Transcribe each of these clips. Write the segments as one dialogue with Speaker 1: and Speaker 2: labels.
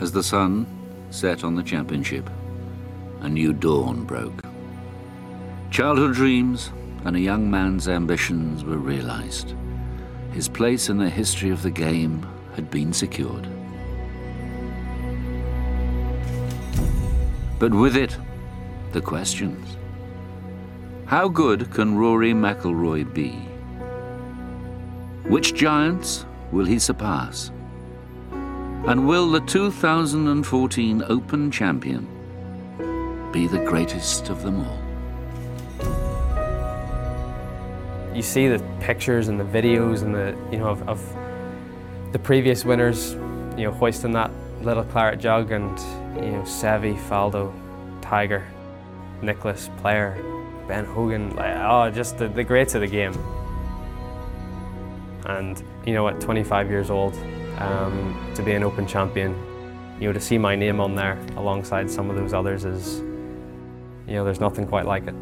Speaker 1: As the sun set on the championship, a new dawn broke. Childhood dreams and a young man's ambitions were realized. His place in the history of the game had been secured. But with it, the questions. How good can Rory McIlroy be? Which giants will he surpass? And will the 2014 Open champion be the greatest of them all?
Speaker 2: You see the pictures and the videos and the you know of, of the previous winners, you know, hoisting that little claret jug and you know Sevi, Faldo, Tiger, Nicholas, Player, Ben Hogan, like oh, just the, the greats of the game. And you know, at 25 years old, um, to be an Open champion, you know, to see my name on there alongside some of those others is, you know, there's nothing quite like it.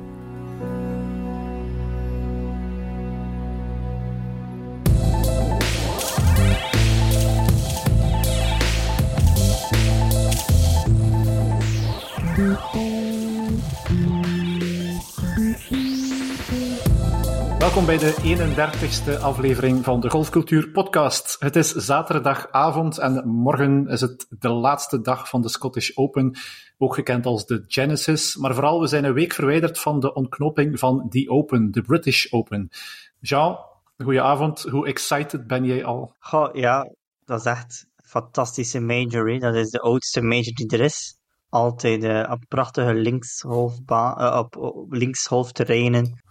Speaker 3: Welkom bij de 31ste aflevering van de Golfcultuur Podcast. Het is zaterdagavond en morgen is het de laatste dag van de Scottish Open, ook gekend als de Genesis. Maar vooral, we zijn een week verwijderd van de ontknoping van die Open, de British Open. Jean, goedenavond. Hoe excited ben jij al?
Speaker 4: Goh, ja, dat is echt een fantastische major. Dat is de oudste major die er is altijd uh, op prachtige linkshalfbaan, uh, op.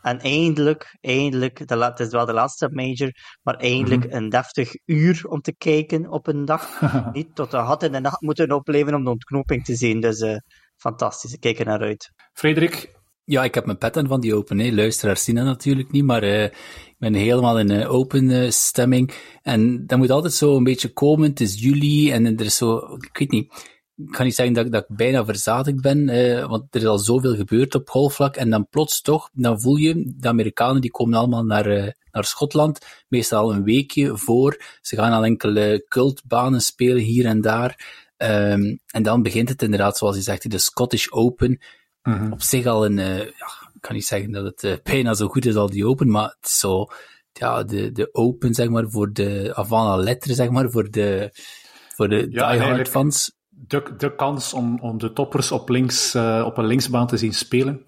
Speaker 4: En eindelijk, eindelijk, de, het is wel de laatste major, maar eindelijk
Speaker 3: Mhm.
Speaker 4: een deftig uur om te kijken op een dag. Niet tot de gat in de nacht moeten opleven om de ontknoping te zien. Dus eh, fantastisch, ik kijk er naar uit.
Speaker 3: Frederik,
Speaker 5: Ja, ik heb mijn pet aan van die open. Hè. Luisteraars zien dat natuurlijk niet, maar eh, ik ben helemaal in een open eh, stemming. En dat moet altijd zo een beetje komen. Het is juli en er is zo, ik weet niet, ik kan niet zeggen dat, ik- dat ik bijna verzadigd ben, eh, want er is al zoveel gebeurd op golfvlak. En dan plots toch, dan voel je, de Amerikanen die komen allemaal naar, eh, naar Schotland, meestal al een weekje voor. Ze gaan al enkele cultbanen spelen hier en daar. Ehm, en dan begint het inderdaad, zoals je zegt, de Scottish Open op zich al een, eh, ja, ik kan niet zeggen dat het eh, bijna zo goed is als die Open, maar het is zo, ja, de, de Open, zeg maar, voor de avant la lettre, zeg maar, voor de, voor de
Speaker 3: Ja,
Speaker 5: diehard fans.
Speaker 3: De, de kans om, om de toppers op, links, eh, op een linksbaan te zien spelen.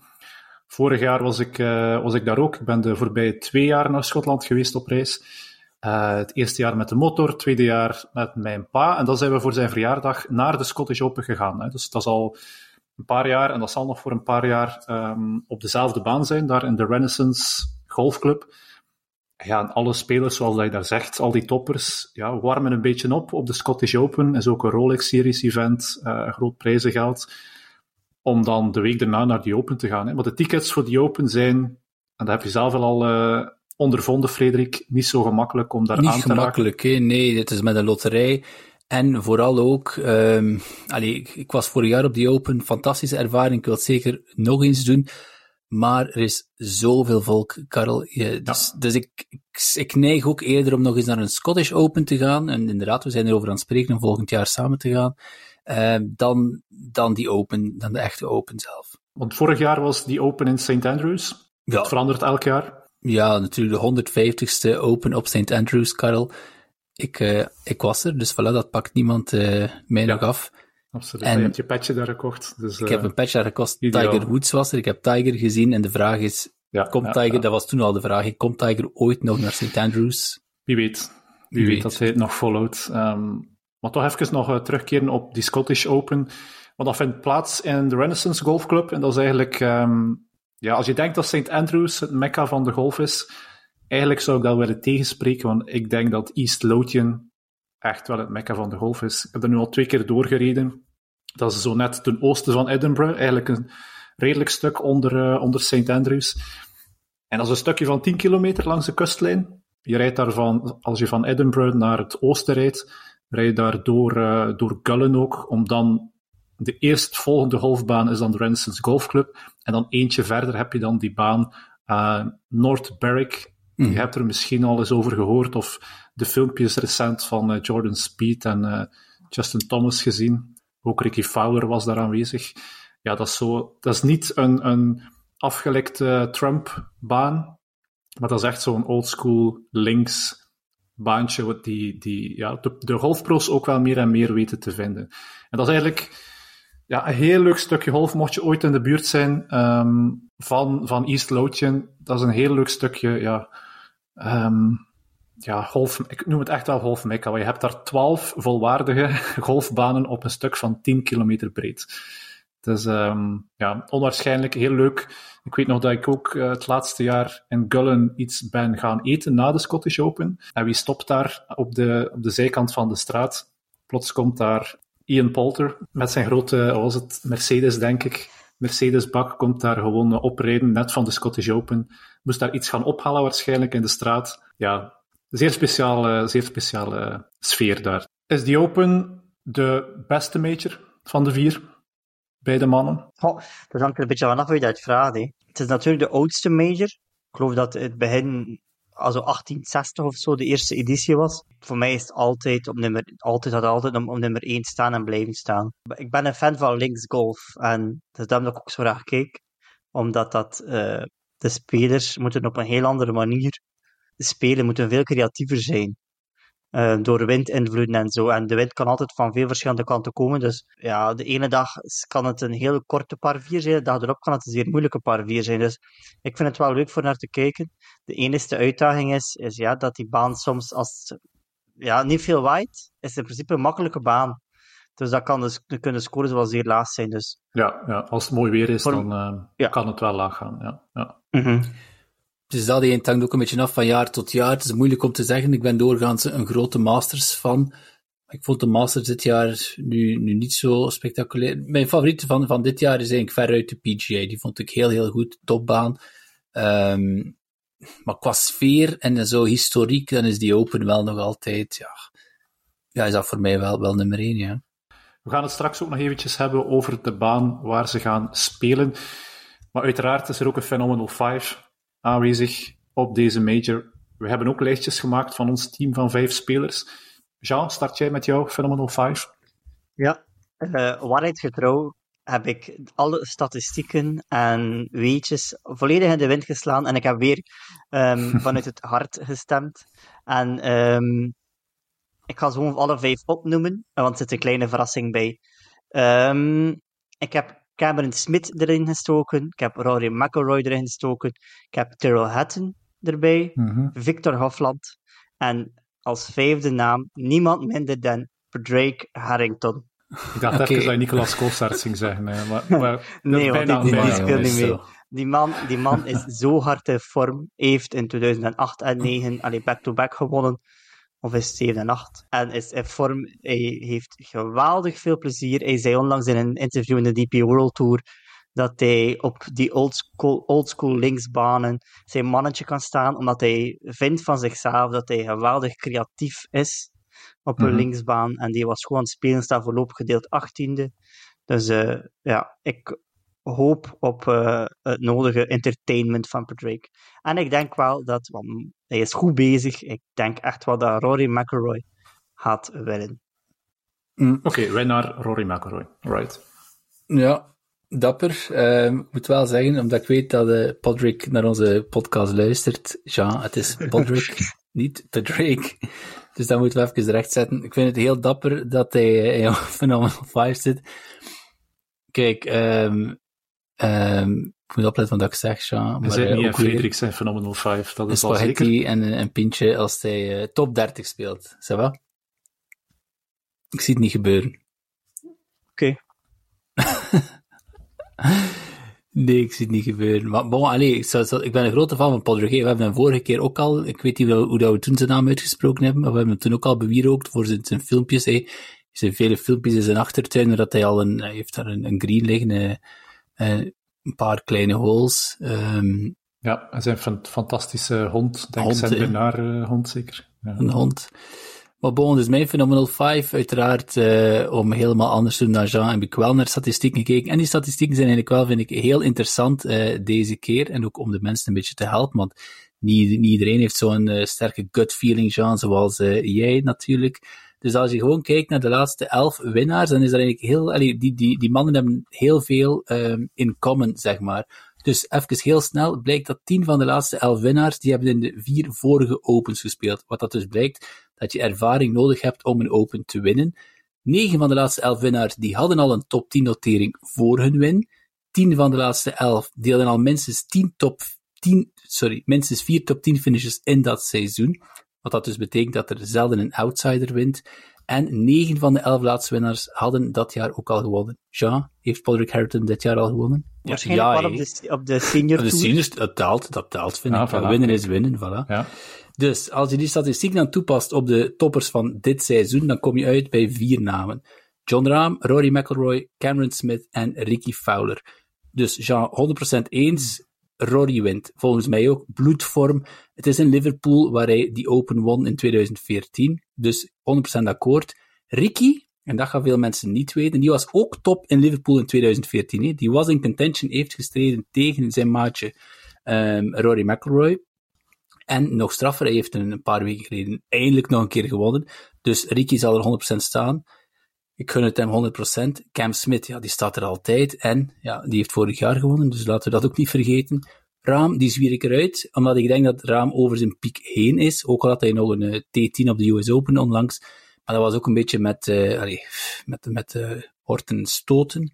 Speaker 3: Vorig jaar was ik, eh, was ik daar ook. Ik ben de voorbije twee jaar naar Schotland geweest op reis. Eh, het eerste jaar met de motor, het tweede jaar met mijn pa. En dan zijn we voor zijn verjaardag naar de Scottish Open gegaan. Hè. Dus dat is al een paar jaar, en dat zal nog voor een paar jaar ehm, op dezelfde baan zijn, daar in de Renaissance Golfclub. Ja, alle spelers, zoals dat je daar zegt, al die toppers, ja, warmen een beetje op op de Scottish Open. is ook een Rolex Series event, eh, een groot prijzengeld. Om dan de week daarna naar die Open te gaan. Hè. Maar de tickets voor die Open zijn, en dat heb je zelf al eh, ondervonden, Frederik, niet zo gemakkelijk om daar
Speaker 5: Niet
Speaker 3: aan te raken.
Speaker 5: gemakkelijk, hè? nee, dit is met een loterij. En vooral ook, ehm allee, ik, ik was vorig jaar op die Open, fantastische ervaring, ik wil het zeker nog eens doen. Maar er is zoveel volk, Karel. Je, dus dus ik, ik, ik neig ook eerder om nog eens naar een Scottish Open te gaan. En inderdaad, we zijn erover aan het spreken om volgend jaar samen te gaan. ehm, dan, dan die Open, dan de echte Open zelf.
Speaker 3: Want vorig jaar was die Open in St. Andrews.
Speaker 5: Ja.
Speaker 3: Dat verandert elk jaar.
Speaker 5: Ja, natuurlijk de 150ste Open op St. Andrews, Karel. Ik, eh, ik was er, dus voilà, dat pakt niemand eh, mij nog af.
Speaker 3: Absoluut.
Speaker 5: En-
Speaker 3: Je hebt je petje daar gekocht. Dus,
Speaker 5: Ik
Speaker 3: eh,
Speaker 5: heb een patch daar gekost.
Speaker 3: ideaal.
Speaker 5: Tiger Woods was er. Ik heb Tiger gezien. En de vraag is,
Speaker 3: ja,
Speaker 5: komt
Speaker 3: ja,
Speaker 5: Tiger,
Speaker 3: ja.
Speaker 5: dat was toen al de vraag, komt Tiger ooit nog naar St. Andrews?
Speaker 3: Wie weet. Wie, weet
Speaker 5: weet.
Speaker 3: dat hij het nog volhoudt. Ehm, maar toch even nog eh, terugkeren op die Scottish Open. Want dat vindt plaats in de Renaissance Golf Club. En dat is eigenlijk... ehm, ja, als je denkt dat St. Andrews het mekka van de golf is, eigenlijk zou ik dat willen tegenspreken, want ik denk dat East Lothian echt wel het mekka van de golf is. Ik heb er nu al twee keer doorgereden. Dat is zo net ten oosten van Edinburgh, eigenlijk een redelijk stuk onder, eh, onder St. Andrews. En dat is een stukje van 10 kilometer langs de kustlijn. Je rijdt daarvan, als je van Edinburgh naar het oosten rijdt, rijd je daar door, eh, door Gullen ook, om dan de eerstvolgende golfbaan is dan de Renaissance Golf Club. En dan eentje verder heb je dan die baan eh, North Berwick.
Speaker 5: Mhm.
Speaker 3: Je hebt er misschien al eens over gehoord, of de filmpjes recent van eh, Jordan Speed en eh, Justin Thomas gezien. Ook Ricky Fowler was daar aanwezig. Ja, dat is, zo, dat is niet een, een afgelekte Trump-baan, maar dat is echt zo'n oldschool links baantje die, die ja, de, golfpro's ook wel meer en meer weten te vinden. En dat is eigenlijk ja, een heel leuk stukje golf. Mocht je ooit in de buurt zijn um, van, van East Lothian, dat is een heel leuk stukje ja, um, ja, golf, ik noem het echt wel golfmekka. Je hebt daar twaalf volwaardige golfbanen op een stuk van 10 kilometer breed. Het is um, ja, onwaarschijnlijk heel leuk. Ik weet nog dat ik ook uh, het laatste jaar in Gullen iets ben gaan eten na de Scottish Open. En wie stopt daar op de, op de zijkant van de straat? Plots komt daar Ian Poulter met zijn grote, was het Mercedes, denk ik. Mercedes-bak komt daar gewoon oprijden, net van de Scottish Open. Moest daar iets gaan ophalen waarschijnlijk in de straat. Ja, zeer speciale, zeer speciale sfeer daar. Is die Open de beste major van de vier? bij de mannen?
Speaker 4: Oh, dat hangt er een beetje vanaf hoe je dat vraagt. Het is natuurlijk de oudste major. Ik geloof dat het begin, also 1860 of zo, de eerste editie was. Voor mij is het altijd op nummer, altijd altijd op, nummer 1 staan en blijven staan. Ik ben een fan van linksgolf en dat is daarom dat ik ook zo graag kijk. Omdat dat, uh, de spelers moeten op een heel andere manier spelen, moeten veel creatiever zijn. Uh, door windinvloeden en zo. En de wind kan altijd van veel verschillende kanten komen. Dus ja, de ene dag kan het een heel korte par 4 zijn, de dag erop kan het een zeer moeilijke par 4 zijn. Dus ik vind het wel leuk voor naar te kijken. De enige uitdaging is, is ja, dat die baan soms, als ja, niet veel waait, is in principe een makkelijke baan. Dus dat kan dus, de kunnen scores wel zeer laag zijn. Dus.
Speaker 3: Ja, ja, als het mooi weer is, voor... dan uh, ja. kan het wel laag gaan. Ja, ja.
Speaker 4: Mm -hmm.
Speaker 5: Dus dat hangt ook een beetje af van jaar tot jaar. Het is moeilijk om te zeggen. Ik ben doorgaans een grote Masters fan. Ik vond de Masters dit jaar nu, nu niet zo spectaculair. Mijn favoriete van, van dit jaar is eigenlijk veruit de PGA. Die vond ik heel, heel goed. Topbaan. Um, maar qua sfeer en zo historiek, dan is die Open wel nog altijd, ja, ja is dat voor mij wel, wel nummer één, ja.
Speaker 3: We gaan het straks ook nog eventjes hebben over de baan waar ze gaan spelen. Maar uiteraard is er ook een Phenomenal 5 aanwezig op deze major. We hebben ook lijstjes gemaakt van ons team van vijf spelers. Jean, start jij met jouw Phenomenal 5?
Speaker 4: Ja, uh, waarheidsgetrouw heb ik alle statistieken en weetjes volledig in de wind geslaan. En ik heb weer um, vanuit het hart gestemd. En um, ik ga ze gewoon alle vijf opnoemen, want er zit een kleine verrassing bij. Um, ik heb Cameron Smith erin gestoken. Ik heb Rory McIlroy erin gestoken. Ik heb Tyrrell Hatton erbij. Mm -hmm. Victor Hofland. En als vijfde naam niemand minder dan Drake Harrington.
Speaker 3: Ik dacht okay. even dat je Nicolas Koolsaert ging zeggen. Maar, maar
Speaker 4: nee, want die, die, die speelt niet mee. Die man, die man is zo hard in vorm. Heeft in 2008 en 2009 back-to-back gewonnen of is 7 en 8. En is in vorm, hij heeft geweldig veel plezier. Hij zei onlangs in een interview in de DP World Tour dat hij op die oldschool old school linksbanen zijn mannetje kan staan, omdat hij vindt van zichzelf dat hij geweldig creatief is op een mm -hmm. linksbaan. En die was gewoon aan het spelen, staat voorlopig gedeeld 18e. Dus uh, ja, ik hoop op uh, het nodige entertainment van Patrick. En ik denk wel dat, want hij is goed bezig, ik denk echt wel dat Rory McIlroy gaat winnen.
Speaker 3: Mm, Oké, okay, wij naar Rory McIlroy. Right.
Speaker 5: Ja, dapper. Uh, ik moet wel zeggen, omdat ik weet dat uh, Patrick naar onze podcast luistert. Ja, het is Patrick, niet Patrick. Dus dat moeten we even rechtzetten. Ik vind het heel dapper dat hij in Phenomenal 5 zit. Kijk, um, Um, ik moet opletten wat ik zeg, Jean.
Speaker 3: Maar, zit niet in Frederik's en Phenomenal 5, dat is al zeker.
Speaker 5: en een pintje als hij uh, top 30 speelt. Ça va? Ik zie het niet gebeuren.
Speaker 4: Oké.
Speaker 5: Okay. nee, ik zie het niet gebeuren. Maar bon, allez, ik, zou, ik ben een grote fan van Paul We hebben hem vorige keer ook al, ik weet niet hoe dat we toen zijn naam uitgesproken hebben, maar we hebben hem toen ook al bewierookt voor zijn, zijn filmpjes. Hey. Er zijn vele filmpjes in zijn achtertuin, dat hij al een, hij heeft daar een, een green liggen, uh, een paar kleine holes. Um,
Speaker 3: ja, en zijn een fantastische hond, denk ik, zijn Bernard uh, hond zeker.
Speaker 5: Ja. Een hond. Maar bon, dus mijn Phenomenal 5, uiteraard, uh, om helemaal anders te doen dan Jean, heb ik wel naar statistieken gekeken. En die statistieken zijn eigenlijk wel, vind ik, heel interessant uh, deze keer. En ook om de mensen een beetje te helpen, want niet, niet iedereen heeft zo'n uh, sterke gut feeling, Jean, zoals jij natuurlijk. Dus als je gewoon kijkt naar de laatste elf winnaars, dan is er eigenlijk heel, die, die, die mannen hebben heel veel um, in common, zeg maar. Dus even heel snel, blijkt dat tien van de laatste elf winnaars, die hebben in de vier vorige Opens gespeeld. Wat dat dus blijkt, dat je ervaring nodig hebt om een Open te winnen. Negen van de laatste elf winnaars, die hadden al een top 10 notering voor hun win. Tien van de laatste elf, die hadden al minstens 10 top 10, sorry, minstens vier top 10 finishes in dat seizoen. Wat dat dus betekent dat er zelden een outsider wint. En negen van de elf laatste winnaars hadden dat jaar ook al gewonnen. Jean, heeft Patrick Harrington dit jaar al gewonnen?
Speaker 4: Waarschijnlijk ja, wel op de, op de senior
Speaker 5: De seniors, dat telt, dat telt, vind ik. Winnen is winnen, voilà.
Speaker 3: Ja.
Speaker 5: Dus, als je die statistiek dan toepast op de toppers van dit seizoen, dan kom je uit bij vier namen. John Rahm, Rory McIlroy, Cameron Smith en Ricky Fowler. Dus Jean, 100% eens, Rory wint. Volgens mij ook bloedvorm. Het is in Liverpool waar hij die Open won in 2014. Dus 100% akkoord. Ricky, en dat gaan veel mensen niet weten, die was ook top in Liverpool in 2014. Hè. Die was in contention, heeft gestreden tegen zijn maatje um, Rory McIlroy. En nog straffer, hij heeft een paar weken geleden eindelijk nog een keer gewonnen. Dus Ricky zal er 100% staan. Ik gun het hem 100%. Cam Smith, ja, die staat er altijd. En, ja, die heeft vorig jaar gewonnen, dus laten we dat ook niet vergeten. Raam, die zwier ik eruit, omdat ik denk dat Raam over zijn piek heen is. Ook al had hij nog een uh, T10 op de US Open onlangs. Maar dat was ook een beetje met, uh, allee, met, met uh, horten stoten.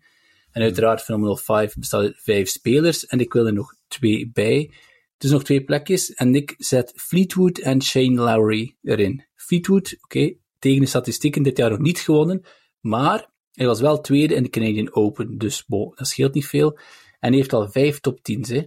Speaker 5: En uiteraard, Phenomenal 5 bestaat uit vijf spelers. En ik wil er nog twee bij. Dus nog twee plekjes. En ik zet Fleetwood en Shane Lowry erin. Fleetwood, oké, tegen de statistieken dit jaar nog niet gewonnen. Maar hij was wel tweede in de Canadian Open, dus dat scheelt niet veel. En hij heeft al vijf top 10's. Hè.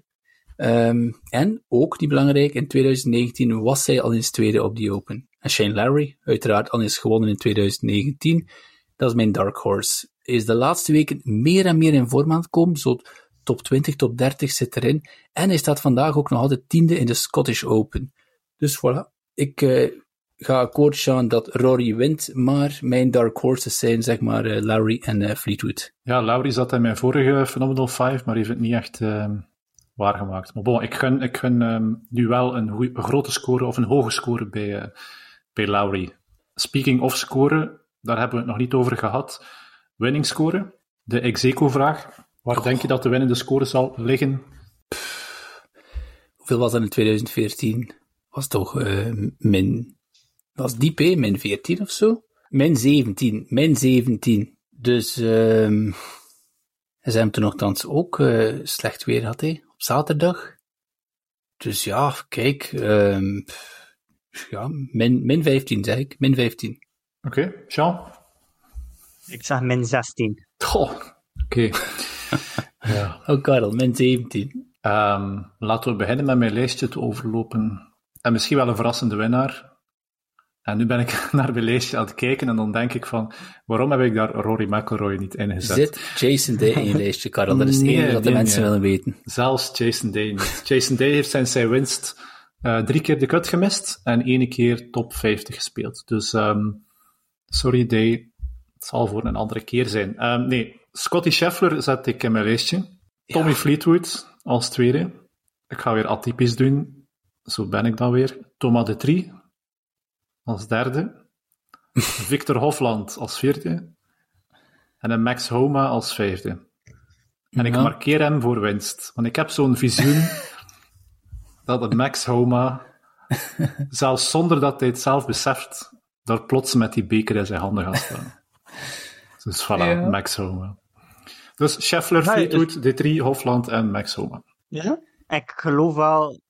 Speaker 5: Um, en ook niet belangrijk, in 2019 was hij al eens tweede op die Open. En Shane Larry, uiteraard al eens gewonnen in 2019. Dat is mijn dark horse. Hij is de laatste weken meer en meer in vorm aan het komen. Zo top 20, top 30 zit erin. En hij staat vandaag ook nog altijd tiende in de Scottish Open. Dus voilà. Ik, uh, ga akkoord gaan dat Rory wint, maar mijn dark horses zijn zeg maar uh, Lowry en uh, Fleetwood.
Speaker 3: Ja, Lowry zat in mijn vorige Phenomenal 5, maar heeft het niet echt uh, waargemaakt. Maar bon, ik gun, ik gun um, nu wel een, goeie, een, grote score of een hoge score bij, uh, bij Lowry. Speaking of scoren, daar hebben we het nog niet over gehad. Winning score, de Execo-vraag. Waar denk je dat de winnende score zal liggen?
Speaker 5: Pff, hoeveel was dat in 2014? Was toch min was diep, hè? Min 14 of zo. Min 17. Min 17. Dus, um, ze hebben toen nogthans ook uh, slecht weer gehad, hè? Op zaterdag. Dus ja, kijk, um, ja, min, min 15 zeg ik. Min 15.
Speaker 3: Oké, okay. Jean?
Speaker 4: Ik zeg min 16.
Speaker 3: Oh, oké. Okay.
Speaker 5: ja. Oh, Karel, min 17.
Speaker 3: Um, laten we beginnen met mijn lijstje te overlopen. En misschien wel een verrassende winnaar. En nu ben ik naar mijn lijstje aan het kijken en dan denk ik van, waarom heb ik daar Rory McIlroy niet in gezet?
Speaker 5: Zit Jason Day in je lijstje, Karel? Dat is het enige wat de mensen willen weten.
Speaker 3: Zelfs Jason Day niet. Jason Day heeft sinds zijn winst uh, drie keer de cut gemist en één keer top 50 gespeeld. Dus, um, sorry Day, het zal voor een andere keer zijn. Um, nee, Scotty Scheffler zet ik in mijn lijstje. Tommy ja. Fleetwood als tweede. Ik ga weer atypisch doen. Zo ben ik dan weer. Thomas de Trie als derde. Victor Hofland als vierde. En een Max Homa als vijfde. En ik markeer hem voor winst. Want ik heb zo'n visioen dat een Max Homa, zelfs zonder dat hij het zelf beseft, daar plots met die beker in zijn handen gaat staan. dus voilà, ja. Max Homa. Dus Scheffler, Fleetwood, dus... D3, Hofland en Max Homa.
Speaker 4: Ja? Ik geloof wel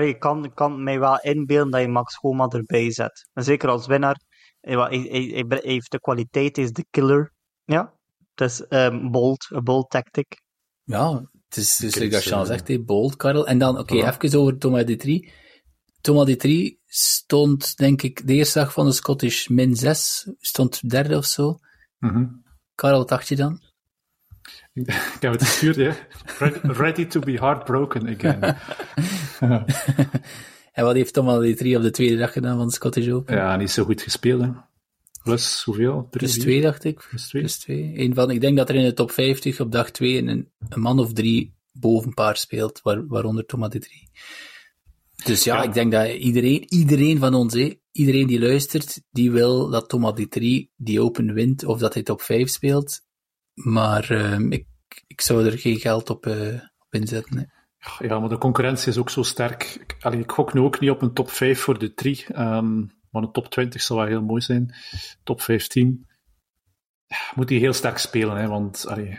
Speaker 4: ik kan, kan mij wel inbeelden dat je Max Homa erbij zet. En zeker als winnaar. Hij, hij, hij, heeft de kwaliteit, hij is de killer. Ja, het is um, bold, een bold tactic.
Speaker 5: Ja, het is, dus zoals Jean zegt, hey, bold, Karel. En dan, oké, okay, even over Thomas D3. Thomas D3 stond, denk ik, de eerste dag van de Scottish min 6, stond derde of zo.
Speaker 3: Mm -hmm.
Speaker 5: Karel, wat dacht je dan?
Speaker 3: Ik heb het gestuurd, ja. Ready to be heartbroken again.
Speaker 5: en wat heeft Tom al die drie op de tweede dag gedaan van de Scottish Open?
Speaker 3: Ja, niet zo goed gespeeld, hè. Plus hoeveel?
Speaker 5: Plus twee, dacht ik.
Speaker 3: Plus twee.
Speaker 5: Plus twee. Een van, ik denk dat er in de top 50 op dag twee een, een man of drie bovenpaar speelt, waar, waaronder Thomas de drie. Dus ja, ja, ik denk dat iedereen, iedereen van ons, hé, iedereen die luistert, die wil dat Thomas D3 die Open wint of dat hij top 5 speelt. Maar ehm, ik, ik zou er geen geld op, eh, op inzetten. hè.
Speaker 3: Ja, maar de concurrentie is ook zo sterk. Ik, allee, ik gok nu ook niet op een top 5 voor de 3. ehm maar een top 20 zou wel heel mooi zijn. Top 15. Ja, moet die heel sterk spelen, hè, want allee,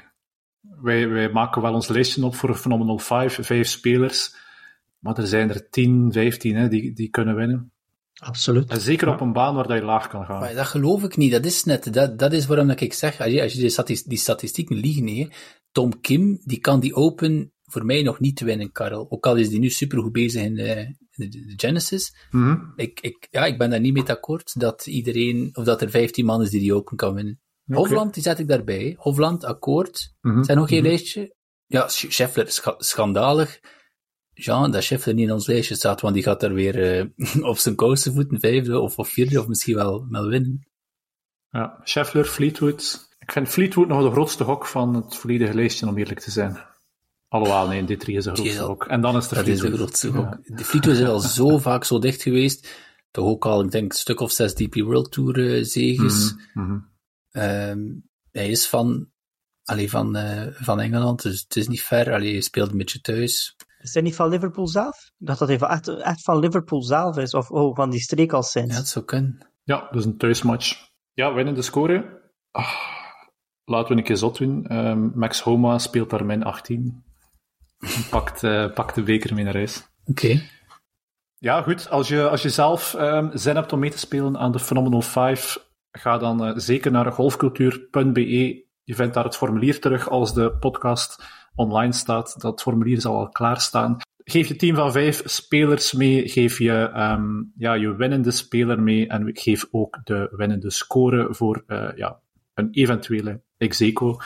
Speaker 3: wij, wij maken wel ons lijstje op voor Phenomenal 5, vijf spelers. Maar er zijn er 10, 15 hè, die, die kunnen winnen.
Speaker 4: Absoluut.
Speaker 3: En zeker op een baan waar dat je laag kan gaan.
Speaker 5: Maar dat geloof ik niet. Dat is net, dat, dat is waarom dat ik zeg, als je, als je die, statis- die statistieken liegen, hè, Tom Kim, die kan die Open voor mij nog niet winnen, Karel. Ook al is die nu supergoed bezig in de, de, de Genesis.
Speaker 3: Mhm.
Speaker 5: Ik, ik, ja, ik ben daar niet mee akkoord dat iedereen, of dat er 15 man is die die Open kan winnen.
Speaker 3: Oké.
Speaker 5: Hofland, die zet ik daarbij. Hofland, akkoord.
Speaker 3: Mhm.
Speaker 5: Zijn nog geen
Speaker 3: Mhm.
Speaker 5: lijstje? Ja, Sch- Scheffler, scha- schandalig. Jean, dat Scheffler niet in ons lijstje staat, want die gaat daar weer eh, op zijn kousenvoeten, vijfde of, of vierde, of misschien wel, wel winnen.
Speaker 3: Ja, Scheffler, Fleetwood. Ik vind Fleetwood nog de grootste gok van het volledige lijstje, om eerlijk te zijn. Alhoewel, nee, dit drie is de grootste gok. En dan is er
Speaker 5: Dat is de grootste
Speaker 3: Ja.
Speaker 5: De Fleetwood is al zo vaak zo dicht geweest. Toch ook al, ik denk, een stuk of zes DP World Tour zeges. Ehm, hij is van, allee, van, eh, van Engeland, dus het is niet ver. Allee, hij speelt een beetje thuis.
Speaker 4: Is hij niet van Liverpool zelf? Dat hij van, echt, echt van Liverpool zelf is, of oh, van die streek al sinds.
Speaker 5: Ja, het zou kunnen.
Speaker 3: Ja, dus een thuismatch. Ja, winnende score. Ah, laten we een keer zot doen. Ehm, Max Homa speelt daar min 18. Pakt, eh, pakt de beker mee naar huis.
Speaker 5: Oké.
Speaker 3: Ja, goed. Als je, als je zelf ehm, zin hebt om mee te spelen aan de Phenomenal 5, ga dan eh, zeker naar golfcultuur.be. Je vindt daar het formulier terug als de podcast online staat. Dat formulier zal al klaarstaan. Geef je team van vijf spelers mee, geef je ehm, ja, je winnende speler mee en geef ook de winnende score voor eh, ja, een eventuele execo.